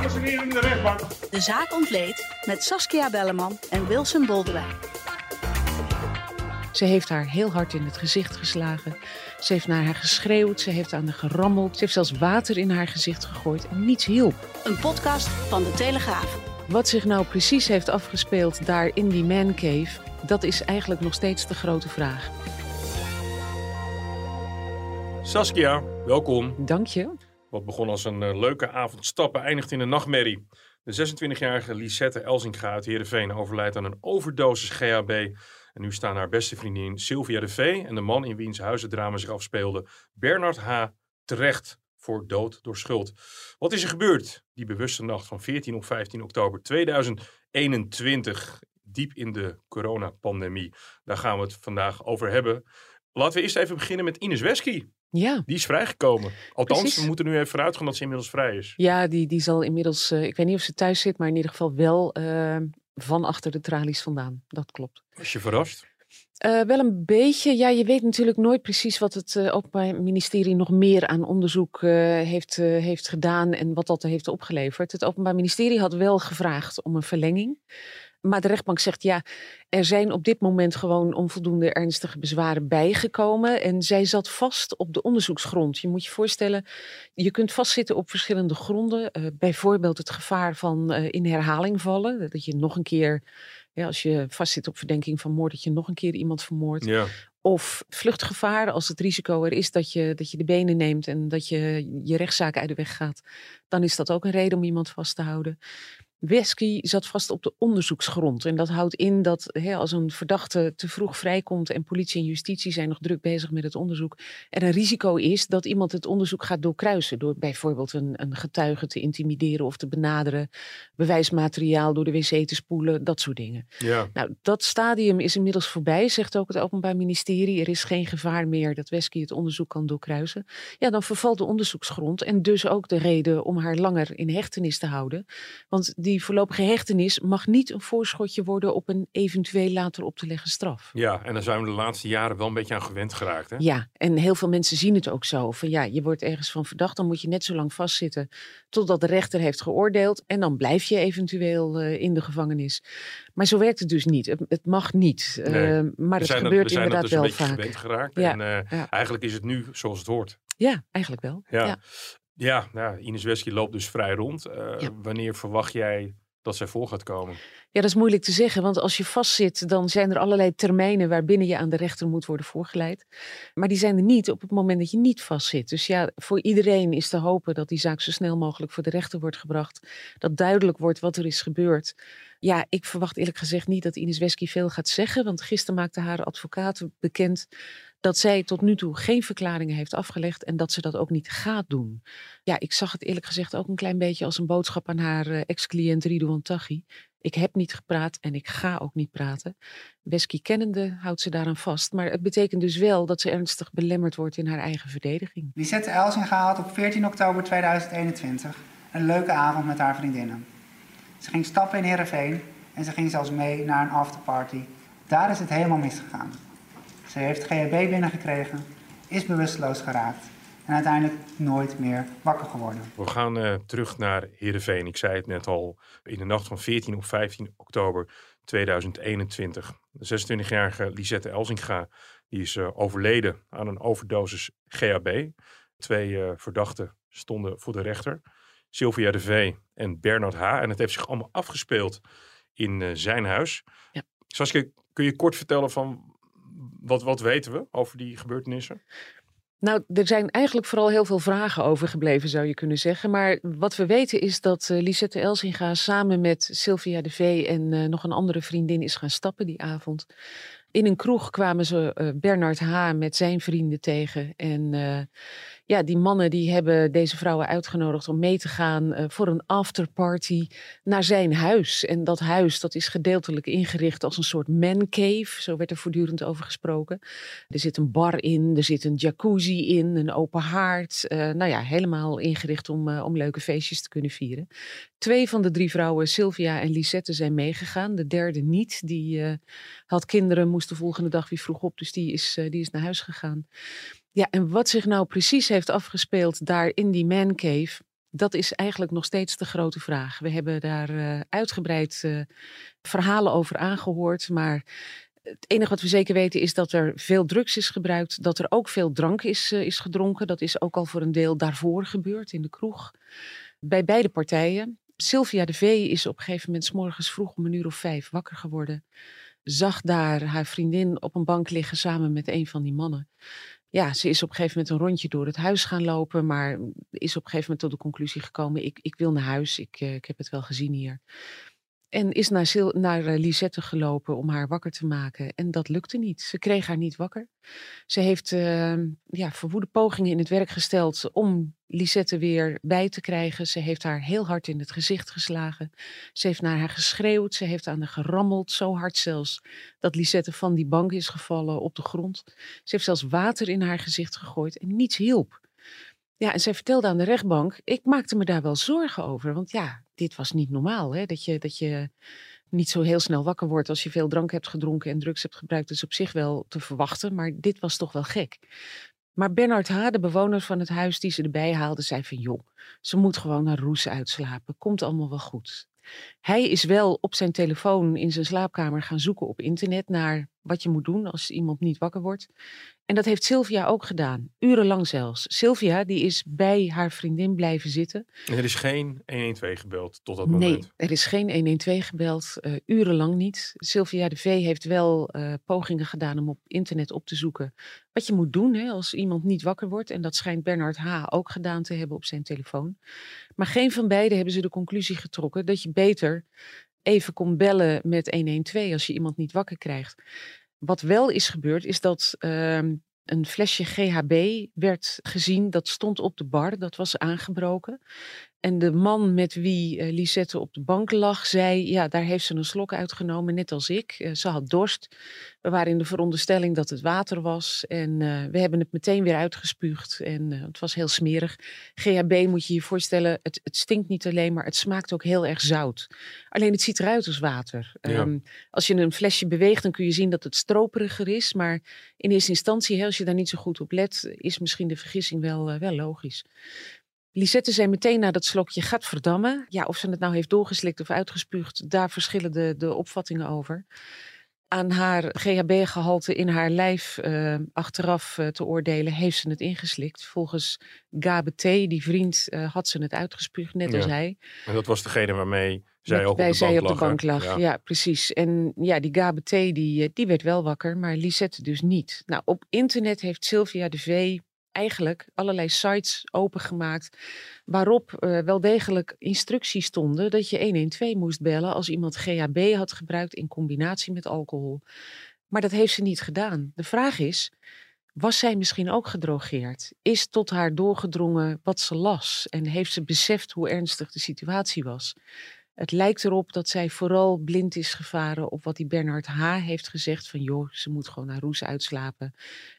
Dames en heren in de rechtbank. De zaak ontleed met Saskia Belleman en Wilson Boldewijn. Ze heeft haar heel hard in het gezicht geslagen. Ze heeft naar haar geschreeuwd. Ze heeft aan haar gerammeld. Ze heeft zelfs water in haar gezicht gegooid en niets hielp. Een podcast van De Telegraaf. Wat zich nou precies heeft afgespeeld daar in die mancave, dat is eigenlijk nog steeds de grote vraag. Saskia, welkom. Dank je. Wat begon als een eh, leuke avond stappen eindigt in een nachtmerrie. De 26-jarige Lisette Elzinga uit Heerenveen overlijdt aan een overdosis GHB. En nu staan haar beste vriendin Sylvia de V en de man in wiens huis het drama zich afspeelde, Bernard H., terecht voor dood door schuld. Wat is er gebeurd die bewuste nacht van 14 op 15 oktober 2021, diep in de coronapandemie? Daar gaan we het vandaag over hebben. Laten we eerst even beginnen met Ines Wesky. Ja, Die is vrijgekomen. Althans, Precies. we moeten nu even vooruit gaan dat ze inmiddels vrij is. ja die, die zal inmiddels, eh, ik weet niet of ze thuis zit, maar in ieder geval wel eh, van achter de tralies vandaan. Dat klopt. Was je verrast? Eh, wel een beetje. Ja, je weet natuurlijk nooit precies wat het Openbaar Ministerie nog meer aan onderzoek heeft, heeft gedaan en wat dat heeft opgeleverd. Het Openbaar Ministerie had wel gevraagd om een verlenging. Maar de rechtbank zegt ja, er zijn op dit moment gewoon onvoldoende ernstige bezwaren bijgekomen. En zij zat vast op de onderzoeksgrond. Je moet je voorstellen, je kunt vastzitten op verschillende gronden. Eh, bijvoorbeeld het gevaar van eh, in herhaling vallen. Dat je nog een keer, ja, als je vastzit op verdenking van moord, dat je nog een keer iemand vermoordt. Ja. Of vluchtgevaar, als het risico er is dat je, dat je de benen neemt en dat je je rechtszaak uit de weg gaat. Dan is dat ook een reden om iemand vast te houden. Wesky zat vast op de onderzoeksgrond. En dat houdt in dat hè, als een verdachte te vroeg vrijkomt en politie en justitie zijn nog druk bezig met het onderzoek, er een risico is dat iemand het onderzoek gaat doorkruisen. Door bijvoorbeeld een, een getuige te intimideren of te benaderen, bewijsmateriaal door de wc te spoelen, dat soort dingen. ja. Nou, dat stadium is inmiddels voorbij, zegt ook het Openbaar Ministerie. Er is geen gevaar meer dat Wesky het onderzoek kan doorkruisen. Ja, dan vervalt de onderzoeksgrond en dus ook de reden om haar langer in hechtenis te houden. Want die voorlopige hechtenis mag niet een voorschotje worden op een eventueel later op te leggen straf. ja, en daar zijn we de laatste jaren wel een beetje aan gewend geraakt. Hè? Ja, en heel veel mensen zien het ook zo. Van ja, je wordt ergens van verdacht, dan moet je net zo lang vastzitten totdat de rechter heeft geoordeeld. En dan blijf je eventueel eh, in de gevangenis. Maar zo werkt het dus niet. Het, het mag niet. Nee. Eh, maar we het zijn, gebeurt we zijn inderdaad dus wel beetje vaak. gewend geraakt. Ja, En eh, ja. eigenlijk is het nu zoals het hoort. Ja, eigenlijk wel. Ja. Ja. Ja, nou, Ines Wesky loopt dus vrij rond. Eh, Ja. Wanneer verwacht jij dat zij vol gaat komen? Ja, dat is moeilijk te zeggen, want als je vastzit, dan zijn er allerlei termijnen waarbinnen je aan de rechter moet worden voorgeleid. Maar die zijn er niet op het moment dat je niet vastzit. Dus ja, voor iedereen is te hopen dat die zaak zo snel mogelijk voor de rechter wordt gebracht. Dat duidelijk wordt wat er is gebeurd. Ja, ik verwacht eerlijk gezegd niet dat Ines Wesky veel gaat zeggen, want gisteren maakte haar advocaat bekend dat zij tot nu toe geen verklaringen heeft afgelegd en dat ze dat ook niet gaat doen. Ja, ik zag het eerlijk gezegd ook een klein beetje als een boodschap aan haar eh, ex-cliënt Ridouan Taghi. Ik heb niet gepraat en ik ga ook niet praten. Wesky kennende houdt ze daaraan vast. Maar het betekent dus wel dat ze ernstig belemmerd wordt in haar eigen verdediging. Lisette Elsinga had op 14 oktober 2021 een leuke avond met haar vriendinnen. Ze ging stappen in Heerenveen en ze ging zelfs mee naar een afterparty. Daar is het helemaal misgegaan. Ze heeft GHB binnengekregen, is bewusteloos geraakt en uiteindelijk nooit meer wakker geworden. We gaan eh, terug naar Heerenveen. Ik zei het net al, in de nacht van 14 op 15 oktober 2021. De 26-jarige Lisette Elzinga die is eh, overleden aan een overdosis GHB. Twee eh, verdachten stonden voor de rechter. Sylvia de V en Bernard H. En het heeft zich allemaal afgespeeld in eh, zijn huis. Ja. Saskia, kun je kort vertellen van wat, wat weten we over die gebeurtenissen? Nou, er zijn eigenlijk vooral heel veel vragen overgebleven, zou je kunnen zeggen. Maar wat we weten is dat eh, Lisette Elsinga samen met Sylvia de V en eh, nog een andere vriendin is gaan stappen die avond. In een kroeg kwamen ze eh, Bernard H. met zijn vrienden tegen. En ja, die mannen die hebben deze vrouwen uitgenodigd om mee te gaan uh, voor een afterparty naar zijn huis. En dat huis dat is gedeeltelijk ingericht als een soort man cave. Zo werd er voortdurend over gesproken. Er zit een bar in, er zit een jacuzzi in, een open haard. Uh, nou ja, helemaal ingericht om, uh, om leuke feestjes te kunnen vieren. Twee van de drie vrouwen, Sylvia en Lisette, zijn meegegaan. De derde niet. Die had kinderen, moest de volgende dag weer vroeg op. Dus die is, die is naar huis gegaan. Ja, en wat zich nou precies heeft afgespeeld daar in die man cave, dat is eigenlijk nog steeds de grote vraag. We hebben daar uh, uitgebreid uh, verhalen over aangehoord, maar het enige wat we zeker weten is dat er veel drugs is gebruikt, dat er ook veel drank is, uh, is gedronken. Dat is ook al voor een deel daarvoor gebeurd in de kroeg. Bij beide partijen. Sylvia de V is op een gegeven moment s morgens vroeg om een uur of vijf wakker geworden. Zag daar haar vriendin op een bank liggen samen met een van die mannen ja, ze is op een gegeven moment een rondje door het huis gaan lopen, maar is op een gegeven moment tot de conclusie gekomen: ik, ik wil naar huis, ik, uh, ik heb het wel gezien hier. En is naar, naar uh, Lisette gelopen om haar wakker te maken. En dat lukte niet. Ze kreeg haar niet wakker. Ze heeft uh, ja, verwoede pogingen in het werk gesteld om Lisette weer bij te krijgen. Ze heeft haar heel hard in het gezicht geslagen. Ze heeft naar haar geschreeuwd. Ze heeft aan haar gerammeld. Zo hard zelfs dat Lisette van die bank is gevallen op de grond. Ze heeft zelfs water in haar gezicht gegooid en niets hielp. Ja, en zij vertelde aan de rechtbank, ik maakte me daar wel zorgen over. Want ja, dit was niet normaal. Hè? Dat, je, dat je niet zo heel snel wakker wordt als je veel drank hebt gedronken en drugs hebt gebruikt. Dat is op zich wel te verwachten, maar dit was toch wel gek. Maar Bernard H., de bewoner van het huis die ze erbij haalde, zei van joh, ze moet gewoon naar Roes uitslapen. Komt allemaal wel goed. Hij is wel op zijn telefoon in zijn slaapkamer gaan zoeken op internet naar wat je moet doen als iemand niet wakker wordt. En dat heeft Sylvia ook gedaan, urenlang zelfs. Sylvia die is bij haar vriendin blijven zitten. En er is geen 112 gebeld tot dat moment? Nee, er is geen 112 gebeld, uh, urenlang niet. Sylvia de V heeft wel uh, pogingen gedaan om op internet op te zoeken wat je moet doen hè, als iemand niet wakker wordt. En dat schijnt Bernard H. ook gedaan te hebben op zijn telefoon. Maar geen van beiden hebben ze de conclusie getrokken dat je beter even kon bellen met 112 als je iemand niet wakker krijgt. Wat wel is gebeurd, is dat uh, een flesje GHB werd gezien. Dat stond op de bar, dat was aangebroken. En de man met wie uh, Lisette op de bank lag, zei: Ja, daar heeft ze een slok uitgenomen, net als ik. Uh, ze had dorst. We waren in de veronderstelling dat het water was. En uh, we hebben het meteen weer uitgespuugd. En het was heel smerig. GHB moet je je voorstellen: het, het, stinkt niet alleen, maar het smaakt ook heel erg zout. Alleen het ziet eruit als water. Ja. Um, als je een flesje beweegt, dan kun je zien dat het stroperiger is. Maar in eerste instantie, als je daar niet zo goed op let, is misschien de vergissing wel, wel logisch. Lisette zei meteen na dat slokje, gaat verdammen. Ja, of ze het nou heeft doorgeslikt of uitgespuugd, daar verschillen de, de opvattingen over. Aan haar GHB-gehalte in haar lijf uh, achteraf uh, te oordelen, heeft ze het ingeslikt. Volgens Gabe T., die vriend, uh, had ze het uitgespuugd, net ja. als hij. En dat was degene waarmee zij ook op Bij de zij bank op de bank lag. Ja. Ja. precies. En ja, die Gabe T. Die, die werd wel wakker, maar Lisette dus niet. Nou, op internet heeft Sylvia de V eigenlijk allerlei sites opengemaakt waarop uh, wel degelijk instructies stonden dat je 112 moest bellen als iemand GHB had gebruikt in combinatie met alcohol. Maar dat heeft ze niet gedaan. De vraag is, was zij misschien ook gedrogeerd? Is tot haar doorgedrongen wat ze las en heeft ze beseft hoe ernstig de situatie was? Het lijkt erop dat zij vooral blind is gevaren op wat die Bernard H. heeft gezegd van joh, ze moet gewoon naar Roes uitslapen.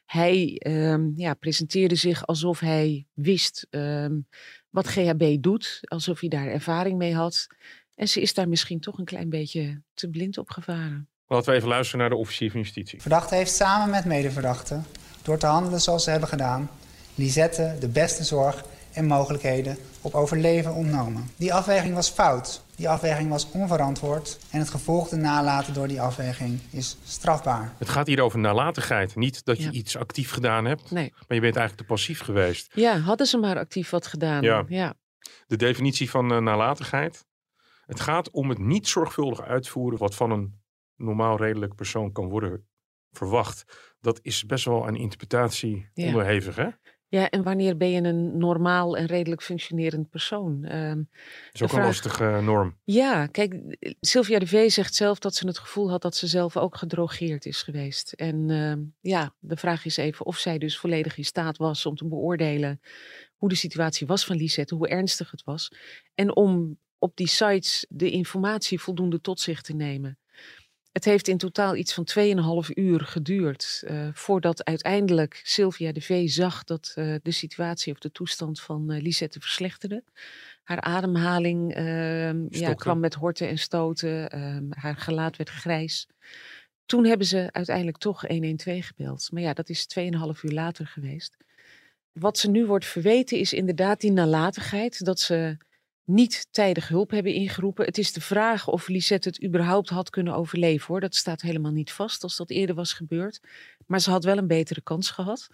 Hij um, ja, presenteerde zich alsof hij wist um, wat GHB doet, alsof hij daar ervaring mee had. En ze is daar misschien toch een klein beetje te blind op gevaren. Laten we even luisteren naar de officier van justitie. Verdachte heeft samen met medeverdachten, door te handelen zoals ze hebben gedaan, Lisette de beste zorg en mogelijkheden op overleven ontnomen. Die afweging was fout. Die afweging was onverantwoord en het gevolgde nalaten door die afweging is strafbaar. Het gaat hier over nalatigheid. Niet dat je Ja. iets actief gedaan hebt, Nee. maar je bent eigenlijk te passief geweest. Ja, hadden ze maar actief wat gedaan. Ja. ja. De definitie van eh, nalatigheid. Het gaat om het niet zorgvuldig uitvoeren wat van een normaal redelijk persoon kan worden verwacht. Dat is best wel een interpretatie Ja. onderhevig, hè? Ja, en wanneer ben je een normaal en redelijk functionerend persoon? Dat is ook een lastige eh, norm. ja, kijk, Sylvia de V zegt zelf dat ze het gevoel had dat ze zelf ook gedrogeerd is geweest. En ehm, ja, de vraag is even of zij dus volledig in staat was om te beoordelen hoe de situatie was van Lisette, hoe ernstig het was. En om op die sites de informatie voldoende tot zich te nemen. Het heeft in totaal iets van 2,5 uur geduurd eh, voordat uiteindelijk Sylvia de V zag dat eh, de situatie of de toestand van eh, Lisette verslechterde. Haar ademhaling ehm, ja, kwam met horten en stoten, ehm, haar gelaat werd grijs. Toen hebben ze uiteindelijk toch 112 gebeld. Maar ja, dat is 2,5 uur later geweest. Wat ze nu wordt verweten is inderdaad die nalatigheid. Dat ze niet tijdig hulp hebben ingeroepen. Het is de vraag of Lisette het überhaupt had kunnen overleven hoor. Dat staat helemaal niet vast als dat eerder was gebeurd. Maar ze had wel een betere kans gehad.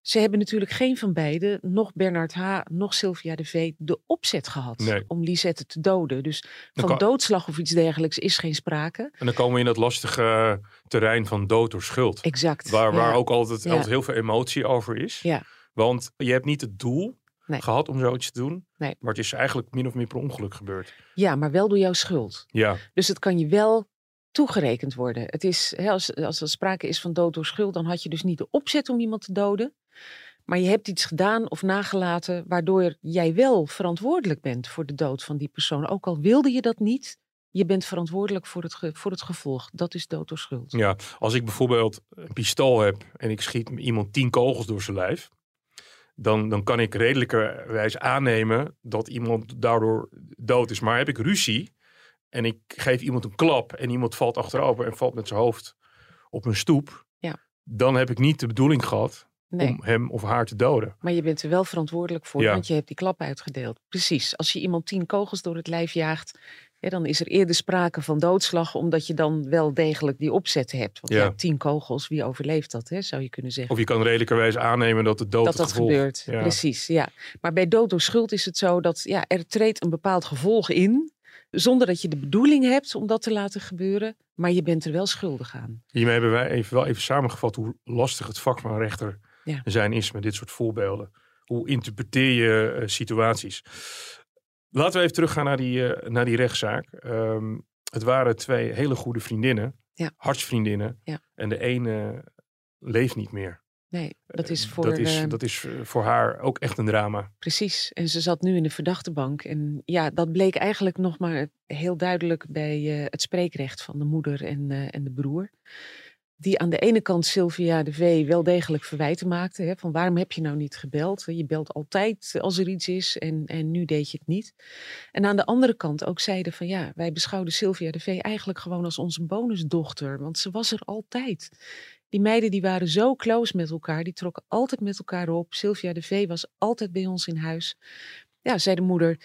Ze hebben natuurlijk geen van beiden, nog Bernard H., nog Sylvia de V., de opzet gehad Nee. om Lisette te doden. Dus van kan- doodslag of iets dergelijks is geen sprake. En dan komen we in dat lastige terrein van dood door schuld. Exact. Waar, ook altijd, Ja. altijd heel veel emotie over is. Ja. Want je hebt niet het doel Nee. gehad om zoiets te doen. Nee. Maar het is eigenlijk min of meer per ongeluk gebeurd. ja, maar wel door jouw schuld. Ja, Dus het kan je wel toegerekend worden. Het is, hè, als, als er sprake is van dood door schuld, dan had je dus niet de opzet om iemand te doden. Maar je hebt iets gedaan of nagelaten waardoor jij wel verantwoordelijk bent voor de dood van die persoon. Ook al wilde je dat niet, je bent verantwoordelijk voor het, voor het gevolg. Dat is dood door schuld. ja, als ik bijvoorbeeld een pistool heb en ik schiet iemand tien kogels door zijn lijf. Dan, dan kan ik redelijkerwijs aannemen dat iemand daardoor dood is. Maar heb ik ruzie en ik geef iemand een klap en iemand valt achterover en valt met zijn hoofd op een stoep. Ja. Dan heb ik niet de bedoeling gehad Nee. om hem of haar te doden. Maar je bent er wel verantwoordelijk voor, Ja. want je hebt die klap uitgedeeld. Precies. Als je iemand tien kogels door het lijf jaagt, dan is er eerder sprake van doodslag, omdat je dan wel degelijk die opzet hebt. Want Ja. ja, tien kogels, wie overleeft dat, hè, zou je kunnen zeggen. Of je kan redelijkerwijs aannemen dat de dood dat dat gevolg- gebeurt. Ja. Precies, ja. Maar bij dood door schuld is het zo dat ja, er treedt een bepaald gevolg in, zonder dat je de bedoeling hebt om dat te laten gebeuren, maar je bent er wel schuldig aan. Hiermee hebben wij even, wel even samengevat hoe lastig het vak van rechter Ja. zijn is met dit soort voorbeelden. Hoe interpreteer je eh, situaties? Laten we even teruggaan naar die, eh, naar die rechtszaak. Ehm, het waren twee hele goede vriendinnen, Ja. hartsvriendinnen. Ja. En de ene leeft niet meer. Nee, dat is Eh, voor... dat is, dat is eh, voor haar ook echt een drama. Precies. En ze zat nu in de verdachtebank. En ja, dat bleek eigenlijk nog maar heel duidelijk bij het spreekrecht van de moeder en, en de broer. Die aan de ene kant Sylvia de V wel degelijk verwijten maakte. Hè, van waarom heb je nou niet gebeld? Je belt altijd als er iets is en, en nu deed je het niet. En aan de andere kant ook zeiden van ja, wij beschouwden Sylvia de V eigenlijk gewoon als onze bonusdochter. Want ze was er altijd. Die meiden die waren zo close met elkaar. Die trokken altijd met elkaar op. Sylvia de V was altijd bij ons in huis. Ja, zei de moeder.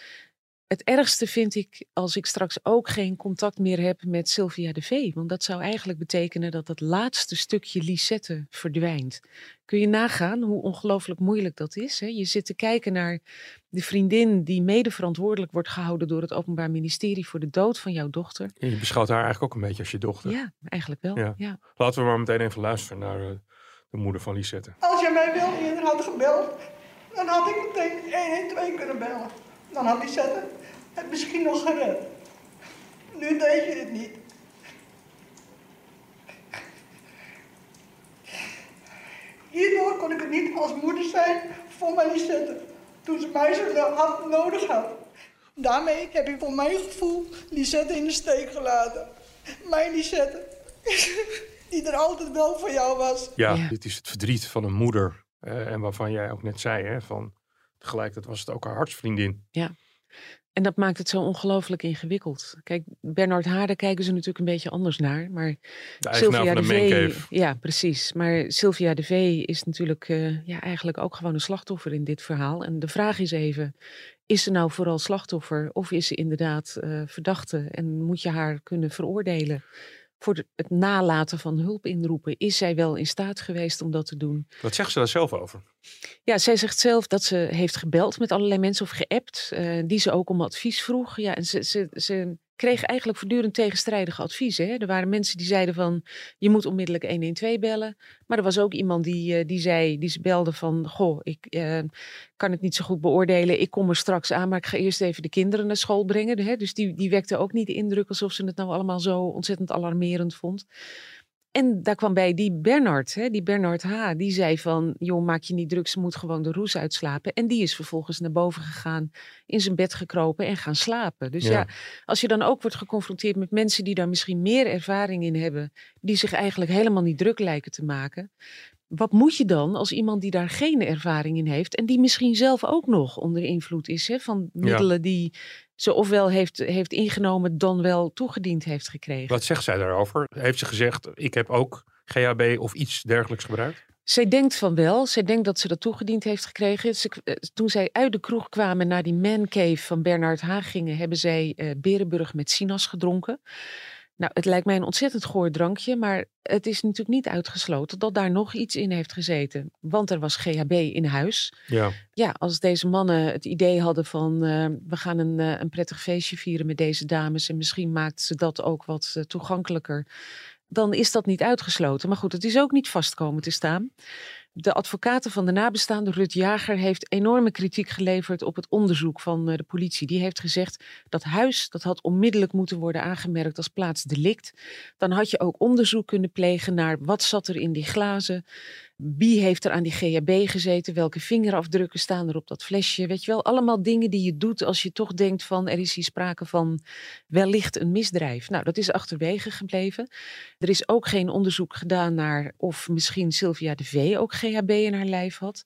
Het ergste vind ik als ik straks ook geen contact meer heb met Sylvia de V. Want dat zou eigenlijk betekenen dat het laatste stukje Lisette verdwijnt. Kun je nagaan hoe ongelooflijk moeilijk dat is? Hè? Je zit te kijken naar de vriendin die mede verantwoordelijk wordt gehouden door het Openbaar Ministerie voor de dood van jouw dochter. En je beschouwt haar eigenlijk ook een beetje als je dochter. Ja, eigenlijk wel. Ja. Ja. Laten we maar meteen even luisteren naar eh, de moeder van Lisette. Als je mij wel eerder had gebeld, dan had ik meteen 112 kunnen bellen. Dan had Lisette het misschien nog gered. Nu deed je het niet. Hierdoor kon ik het niet als moeder zijn voor mijn Lisette, toen ze mij zo hard nodig had. Daarmee heb ik voor mijn gevoel Lisette in de steek gelaten. Mijn Lisette, die er altijd wel voor jou was. Ja, Ja. dit is het verdriet van een moeder. eh, en waarvan jij ook net zei, hè, van tegelijkertijd was het ook haar hartsvriendin. En dat maakt het zo ongelooflijk ingewikkeld. Kijk, Bernard Haarden kijken ze natuurlijk een beetje anders naar. Maar De eigenaar van de Mancave. Ja, precies. Maar Sylvia de V is natuurlijk eh, ja, eigenlijk ook gewoon een slachtoffer in dit verhaal. En de vraag is even, is ze nou vooral slachtoffer of is ze inderdaad eh, verdachte? En moet je haar kunnen veroordelen voor het nalaten van hulp inroepen? Is zij wel in staat geweest om dat te doen? Wat zegt ze daar zelf over? Ja, zij zegt zelf dat ze heeft gebeld met allerlei mensen of geappt, eh, die ze ook om advies vroeg. Ja, en ze, ze, ze kreeg eigenlijk voortdurend tegenstrijdige adviezen. Hè? Er waren mensen die zeiden van, je moet onmiddellijk 112 bellen. Maar er was ook iemand die, eh, die zei, die ze belde van, goh, ik eh, kan het niet zo goed beoordelen. Ik kom er straks aan, maar ik ga eerst even de kinderen naar school brengen. Hè? Dus die, die wekte ook niet de indruk alsof ze het nou allemaal zo ontzettend alarmerend vond. En daar kwam bij die Bernard, hè, die Bernard H., die zei van, joh, maak je niet druk, ze moet gewoon de roes uitslapen. En die is vervolgens naar boven gegaan, in zijn bed gekropen en gaan slapen. Dus ja. Ja. als je dan ook wordt geconfronteerd met mensen die daar misschien meer ervaring in hebben, die zich eigenlijk helemaal niet druk lijken te maken. Wat moet je dan als iemand die daar geen ervaring in heeft en die misschien zelf ook nog onder invloed is hè, van middelen die ze ofwel heeft, heeft ingenomen dan wel toegediend heeft gekregen? Wat zegt zij daarover? Heeft ze gezegd, ik heb ook GHB of iets dergelijks gebruikt? Zij denkt van wel. Zij denkt dat ze dat toegediend heeft gekregen. Ze, eh, toen zij uit de kroeg kwamen naar die mancave van Bernard Haag gingen, hebben zij eh Berenburg met sinaas gedronken. Nou, het lijkt mij een ontzettend goor drankje, maar het is natuurlijk niet uitgesloten dat daar nog iets in heeft gezeten. Want er was GHB in huis. Ja. Ja, als deze mannen het idee hadden van eh, we gaan een, eh, een prettig feestje vieren met deze dames en misschien maakt ze dat ook wat eh, toegankelijker, dan is dat niet uitgesloten. Maar goed, het is ook niet vast komen te staan. De advocaten van de nabestaanden, Rut Jager, heeft enorme kritiek geleverd op het onderzoek van eh, de politie. Die heeft gezegd dat huis, dat had onmiddellijk moeten worden aangemerkt als plaatsdelict. Dan had je ook onderzoek kunnen plegen naar wat zat er in die glazen. Wie heeft er aan die GHB gezeten? Welke vingerafdrukken staan er op dat flesje? Weet je wel, allemaal dingen die je doet als je toch denkt van er is hier sprake van wellicht een misdrijf. Nou, dat is achterwege gebleven. Er is ook geen onderzoek gedaan naar of misschien Sylvia de V ook GHB in haar lijf had.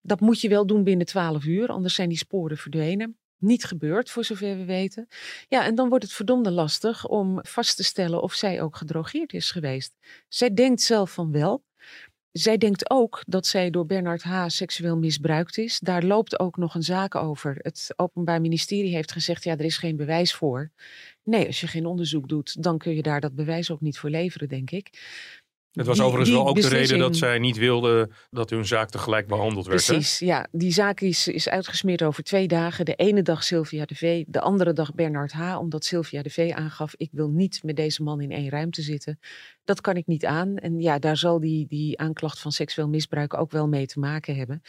Dat moet je wel doen binnen 12 uur, anders zijn die sporen verdwenen. Niet gebeurd, voor zover we weten. Ja, en dan wordt het verdomde lastig om vast te stellen of zij ook gedrogeerd is geweest. Zij denkt zelf van wel. Zij denkt ook dat zij door Bernard H. seksueel misbruikt is. Daar loopt ook nog een zaak over. Het Openbaar Ministerie heeft gezegd: ja, er is geen bewijs voor. Nee, als je geen onderzoek doet, dan kun je daar dat bewijs ook niet voor leveren, denk ik. Het was Die- overigens wel ook de reden dat zij niet wilde dat hun zaak tegelijk behandeld werd. hè? Precies, ja. Die zaak is, is uitgesmeerd over twee dagen. De ene dag Sylvia de V, de andere dag Bernard H. Omdat Sylvia de V aangaf, ik wil niet met deze man in één ruimte zitten. Dat kan ik niet aan. En ja, daar zal die, die aanklacht van seksueel misbruik ook wel mee te maken hebben.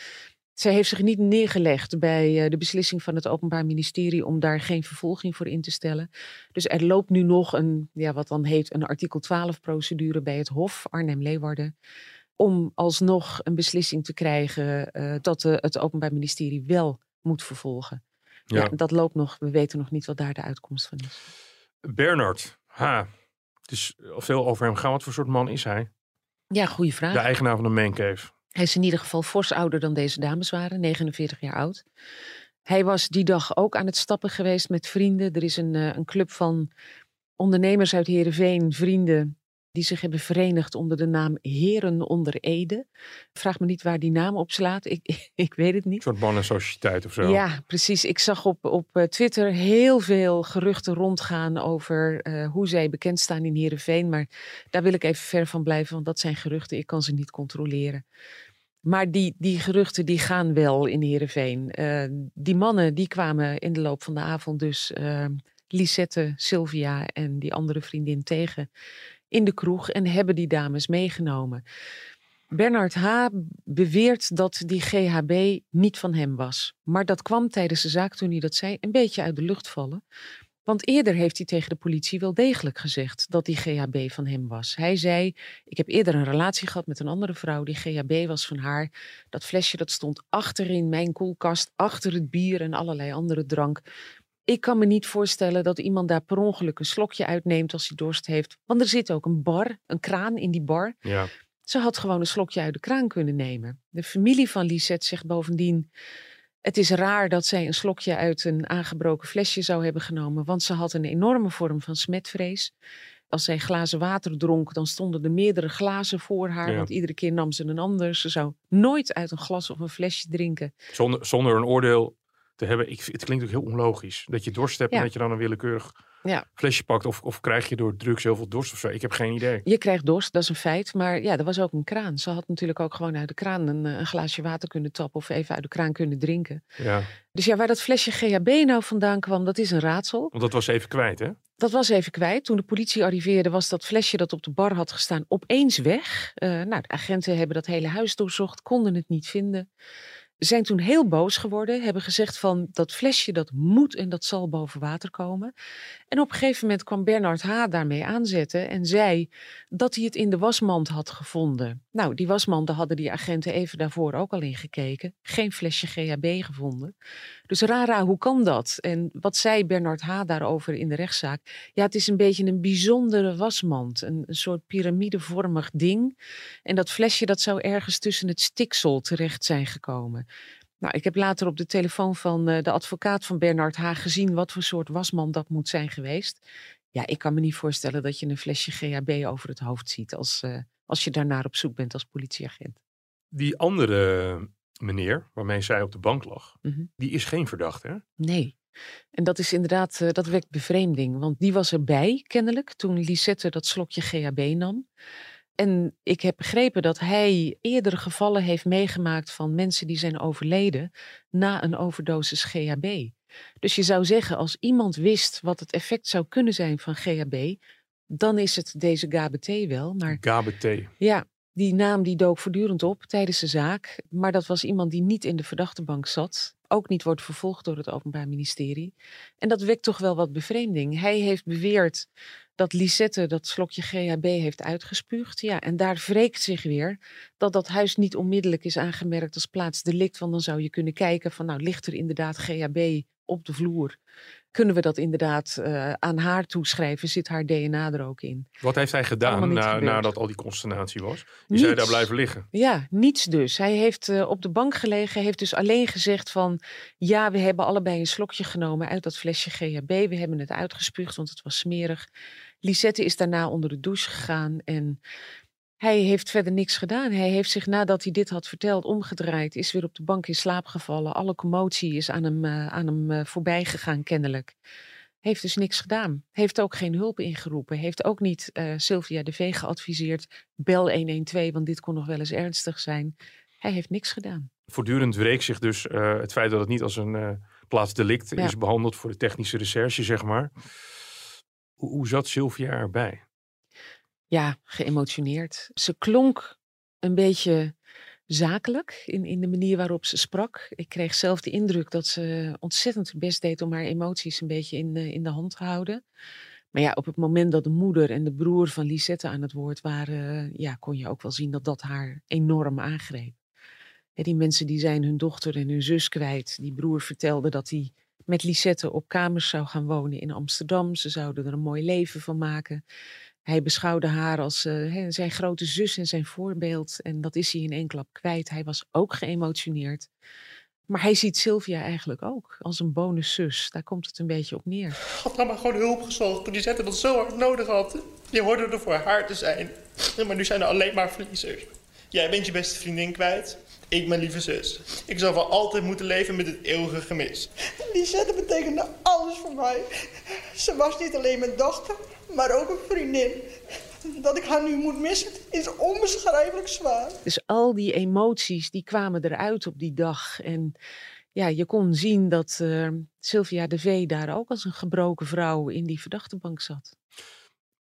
Zij heeft zich niet neergelegd bij eh, de beslissing van het Openbaar Ministerie om daar geen vervolging voor in te stellen. Dus er loopt nu nog een, ja, wat dan heet, een artikel 12 procedure bij het Hof Arnhem-Leeuwarden om alsnog een beslissing te krijgen eh, dat de, het Openbaar Ministerie wel moet vervolgen. Ja. Ja. dat loopt nog. We weten nog niet wat daar de uitkomst van is. Bernard H. Het is veel over hem gaan. Wat voor soort man is hij? Ja, goede vraag. De eigenaar van de Mancave. Hij is in ieder geval fors ouder dan deze dames waren, 49 jaar oud. Hij was die dag ook aan het stappen geweest met vrienden. Er is een, eh, een club van ondernemers uit Heerenveen, vrienden, die zich hebben verenigd onder de naam Heren onder Ede. Vraag me niet waar die naam op slaat. Ik, ik weet het niet. Een soort mannensociëteit of zo. Ja, precies. Ik zag op, op eh, Twitter heel veel geruchten rondgaan over eh, hoe zij bekend staan in Heerenveen. Maar daar wil ik even ver van blijven, want dat zijn geruchten. Ik kan ze niet controleren. Maar die, die geruchten die gaan wel in Heerenveen. Eh, die mannen die kwamen in de loop van de avond dus eh, Lisette, Sylvia en die andere vriendin tegen in de kroeg en hebben die dames meegenomen. Bernard H. beweert dat die GHB niet van hem was. Maar dat kwam tijdens de zaak, toen hij dat zei, een beetje uit de lucht vallen. Want eerder heeft hij tegen de politie wel degelijk gezegd dat die GHB van hem was. Hij zei, ik heb eerder een relatie gehad met een andere vrouw, die GHB was van haar. Dat flesje dat stond achter in mijn koelkast, achter het bier en allerlei andere drank. Ik kan me niet voorstellen dat iemand daar per ongeluk een slokje uitneemt als hij dorst heeft. Want er zit ook een bar, een kraan in die bar. Ja. Ze had gewoon een slokje uit de kraan kunnen nemen. De familie van Lisette zegt bovendien... Het is raar dat zij een slokje uit een aangebroken flesje zou hebben genomen, want ze had een enorme vorm van smetvrees. Als zij glazen water dronk, dan stonden er meerdere glazen voor haar, Ja. want iedere keer nam ze een ander. Ze zou nooit uit een glas of een flesje drinken. Zonder, zonder een oordeel te hebben. Ik, het klinkt ook heel onlogisch. Dat je dorst hebt Ja. en dat je dan een willekeurig Ja. flesje pakt. Of, of krijg je door drugs heel veel dorst of zo. Ik heb geen idee. Je krijgt dorst, dat is een feit. Maar ja, er was ook een kraan. Ze had natuurlijk ook gewoon uit de kraan een, eh, een glaasje water kunnen tappen of even uit de kraan kunnen drinken. Ja. Dus ja, waar dat flesje GHB nou vandaan kwam, dat is een raadsel. Want dat was even kwijt, hè? Dat was even kwijt. Toen de politie arriveerde, was dat flesje dat op de bar had gestaan opeens weg. Uh, nou, de agenten hebben dat hele huis doorzocht, konden het niet vinden zijn toen heel boos geworden, hebben gezegd van dat flesje dat moet en dat zal boven water komen. En op een gegeven moment kwam Bernard H. daarmee aanzetten en zei dat hij het in de wasmand had gevonden. Nou, die wasmand, hadden die agenten even daarvoor ook al in gekeken. Geen flesje GHB gevonden. Dus rara, hoe kan dat? En wat zei Bernard H. daarover in de rechtszaak? Ja, het is een beetje een bijzondere wasmand. Een, een soort piramidevormig ding. En dat flesje dat zou ergens tussen het stiksel terecht zijn gekomen. Nou, ik heb later op de telefoon van uh, de advocaat van Bernard H. gezien wat voor soort wasmand dat moet zijn geweest. Ja, ik kan me niet voorstellen dat je een flesje GHB over het hoofd ziet als, uh, als je daarnaar op zoek bent als politieagent. Die andere meneer waarmee zij op de bank lag, mm -hmm. die is geen verdachte, hè? Nee. En dat is inderdaad, uh, dat wekt bevreemding. Want die was erbij, kennelijk, toen Lisette dat slokje GHB nam. En ik heb begrepen dat hij eerdere gevallen heeft meegemaakt van mensen die zijn overleden na een overdosis GHB. Dus je zou zeggen, als iemand wist wat het effect zou kunnen zijn van GHB, dan is het deze GABT wel. Maar, GABT. Ja, die naam die dook voortdurend op tijdens de zaak. Maar dat was iemand die niet in de verdachtebank zat. Ook niet wordt vervolgd door het Openbaar Ministerie. En dat wekt toch wel wat bevreemding. Hij heeft beweerd dat Lisette dat slokje GHB heeft uitgespuugd. Ja, en daar wreekt zich weer dat dat huis niet onmiddellijk is aangemerkt als plaatsdelict. Want dan zou je kunnen kijken van nou ligt er inderdaad GHB op de vloer kunnen we dat inderdaad uh, aan haar toeschrijven? Zit haar DNA er ook in? Wat heeft hij gedaan na, nadat al die consternatie was? Die zei daar blijven liggen? Ja, niets dus. Hij heeft uh, op de bank gelegen, heeft dus alleen gezegd van... ja, we hebben allebei een slokje genomen uit dat flesje GHB. We hebben het uitgespuugd, want het was smerig. Lisette is daarna onder de douche gegaan en hij heeft verder niks gedaan. Hij heeft zich nadat hij dit had verteld omgedraaid, is weer op de bank in slaap gevallen. Alle commotie is aan hem, uh, aan hem uh, voorbij gegaan, kennelijk. Heeft dus niks gedaan. Heeft ook geen hulp ingeroepen. Heeft ook niet uh, Sylvia de V geadviseerd. Bel 112, want dit kon nog wel eens ernstig zijn. Hij heeft niks gedaan. Voortdurend wreek zich dus het feit dat het niet als een plaatsdelict ja. is behandeld voor de technische recherche, zeg maar. Hoe, hoe zat Sylvia erbij? Ja, geëmotioneerd. Ze klonk een beetje zakelijk in, in de manier waarop ze sprak. Ik kreeg zelf de indruk dat ze ontzettend het best deed om haar emoties een beetje in, uh, in de hand te houden. Maar ja, op het moment dat de moeder en de broer van Lisette aan het woord waren, ja, kon je ook wel zien dat dat haar enorm aangreep. Ja, die mensen die zijn hun dochter en hun zus kwijt. Die broer vertelde dat hij met Lisette op kamers zou gaan wonen in Amsterdam. Ze zouden er een mooi leven van maken. Hij beschouwde haar als uh, zijn grote zus en zijn voorbeeld. En dat is hij in één klap kwijt. Hij was ook geëmotioneerd. Maar hij ziet Sylvia eigenlijk ook als een bonuszus. Daar komt het een beetje op neer. Had nou maar gewoon hulp gezocht toen die zette dat zo hard nodig had. Je hoorde er voor haar te zijn. Maar nu zijn er alleen maar verliezers. Jij bent je beste vriendin kwijt. Ik mijn lieve zus. Ik zal wel altijd moeten leven met het eeuwige gemis. Lisette betekende alles voor mij. Ze was niet alleen mijn dochter, maar ook een vriendin. Dat ik haar nu moet missen is onbeschrijfelijk zwaar. Dus al die emoties die kwamen eruit op die dag. En ja, je kon zien dat uh, Sylvia de V daar ook als een gebroken vrouw in die verdachtebank zat.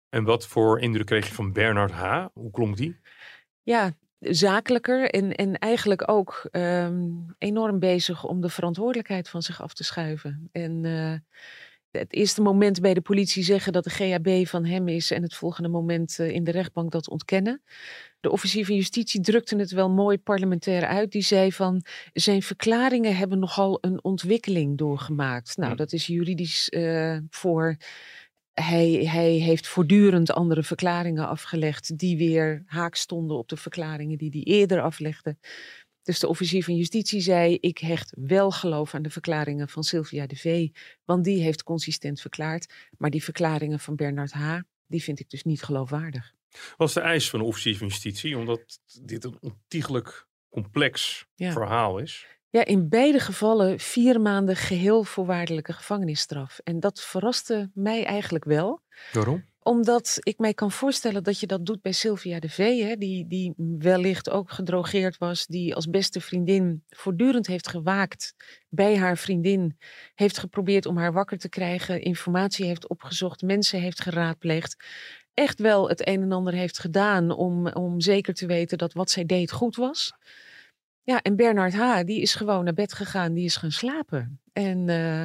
En wat voor indruk kreeg je van Bernard H? Hoe klonk die? Ja, zakelijker en, en eigenlijk ook um, enorm bezig om de verantwoordelijkheid van zich af te schuiven. En uh, het eerste moment bij de politie zeggen dat de GHB van hem is en het volgende moment uh, in de rechtbank dat ontkennen. De officier van justitie drukte het wel mooi parlementair uit. Die zei van zijn verklaringen hebben nogal een ontwikkeling doorgemaakt. Nou, dat is juridisch uh, voor hij, hij, heeft voortdurend andere verklaringen afgelegd, die weer haak stonden op de verklaringen die hij eerder aflegde. Dus de officier van justitie zei: Ik hecht wel geloof aan de verklaringen van Sylvia de V, want die heeft consistent verklaard. Maar die verklaringen van Bernard H., die vind ik dus niet geloofwaardig. Wat is de eis van de officier van justitie? Omdat dit een ontiegelijk complex ja. verhaal is. Ja, in beide gevallen vier maanden geheel voorwaardelijke gevangenisstraf. En dat verraste mij eigenlijk wel. Waarom? Omdat ik mij kan voorstellen dat je dat doet bij Sylvia de V. Hè, die, die wellicht ook gedrogeerd was. Die als beste vriendin voortdurend heeft gewaakt bij haar vriendin. Heeft geprobeerd om haar wakker te krijgen. Informatie heeft opgezocht. Mensen heeft geraadpleegd. Echt wel het een en ander heeft gedaan om, om zeker te weten dat wat zij deed goed was. Ja, en Bernard H., die is gewoon naar bed gegaan. Die is gaan slapen. En... Uh,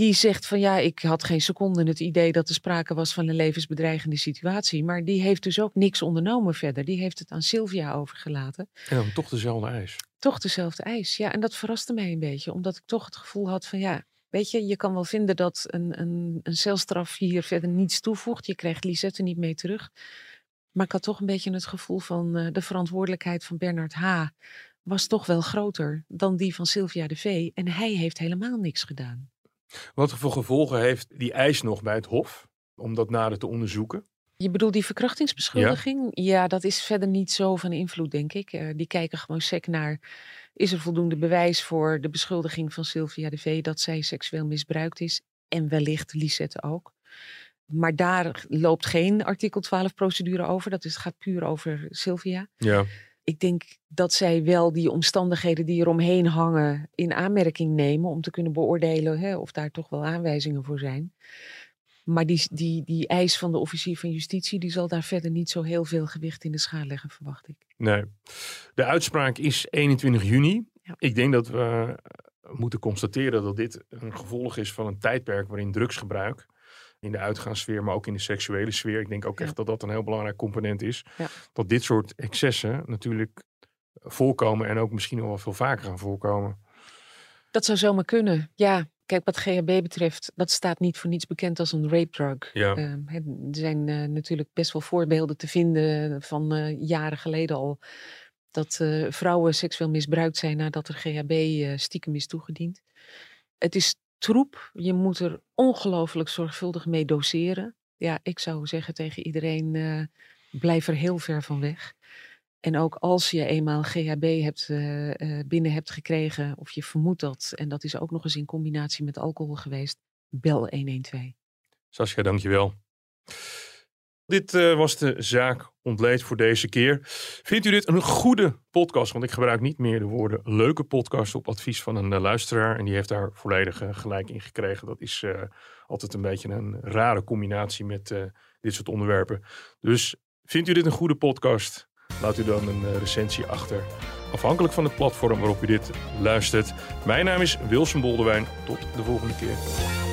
die zegt van ja, ik had geen seconde het idee dat er sprake was van een levensbedreigende situatie. Maar die heeft dus ook niks ondernomen verder. Die heeft het aan Sylvia overgelaten. En dan toch dezelfde eis. Toch dezelfde eis, ja. En dat verraste mij een beetje, omdat ik toch het gevoel had van ja, weet je, je kan wel vinden dat een, een, een celstraf hier verder niets toevoegt. Je krijgt Lisette niet mee terug. Maar ik had toch een beetje het gevoel van uh, de verantwoordelijkheid van Bernard H. was toch wel groter dan die van Sylvia de V. En hij heeft helemaal niks gedaan. Wat voor gevolgen heeft die eis nog bij het Hof om dat nader te onderzoeken? Je bedoelt die verkrachtingsbeschuldiging? Ja. dat is verder niet zo van invloed, denk ik. Uh, die kijken gewoon sec naar, is er voldoende bewijs voor de beschuldiging van Sylvia de V dat zij seksueel misbruikt is? En wellicht Lisette ook. Maar daar loopt geen artikel 12 procedure over. Dat is, gaat puur over Sylvia. Ja ik denk dat zij wel die omstandigheden die eromheen hangen in aanmerking nemen om te kunnen beoordelen hè, of daar toch wel aanwijzingen voor zijn. Maar die, die, die eis van de officier van justitie, die zal daar verder niet zo heel veel gewicht in de schaal leggen, verwacht ik. Nee. De uitspraak is 21 juni. Ik denk dat we moeten constateren dat dit een gevolg is van een tijdperk waarin drugsgebruik in de uitgaanssfeer, maar ook in de seksuele sfeer. Ik denk ook echt dat dat een heel belangrijk component is. Ja. Dat dit soort excessen natuurlijk voorkomen en ook misschien nog wel veel vaker gaan voorkomen. Dat zou zomaar kunnen, ja. Kijk, wat GHB betreft, dat staat niet voor niets bekend als een rape drug. Ja. Uh, er zijn uh, natuurlijk best wel voorbeelden te vinden van uh, jaren geleden al. Dat eh, vrouwen seksueel misbruikt zijn nadat er GHB stiekem is toegediend. Het is troep. Je moet er ongelooflijk zorgvuldig mee doseren. Ja, ik zou zeggen tegen iedereen, uh, blijf er heel ver van weg. En ook als je eenmaal GHB hebt, uh, uh, binnen hebt gekregen, of je vermoedt dat, en dat is ook nog eens in combinatie met alcohol geweest, bel 112. Sascha, dankjewel. Dit uh, was de zaak ontleed voor deze keer. Vindt u dit een goede podcast? Want ik gebruik niet meer de woorden leuke podcast op advies van een uh, luisteraar. En die heeft daar volledig uh, gelijk in gekregen. Dat is altijd een beetje een rare combinatie met dit soort onderwerpen. Dus vindt u dit een goede podcast? Laat u dan een recensie achter. Afhankelijk van het platform waarop u dit luistert. Mijn naam is Wilson Boldewijn. Tot de volgende keer.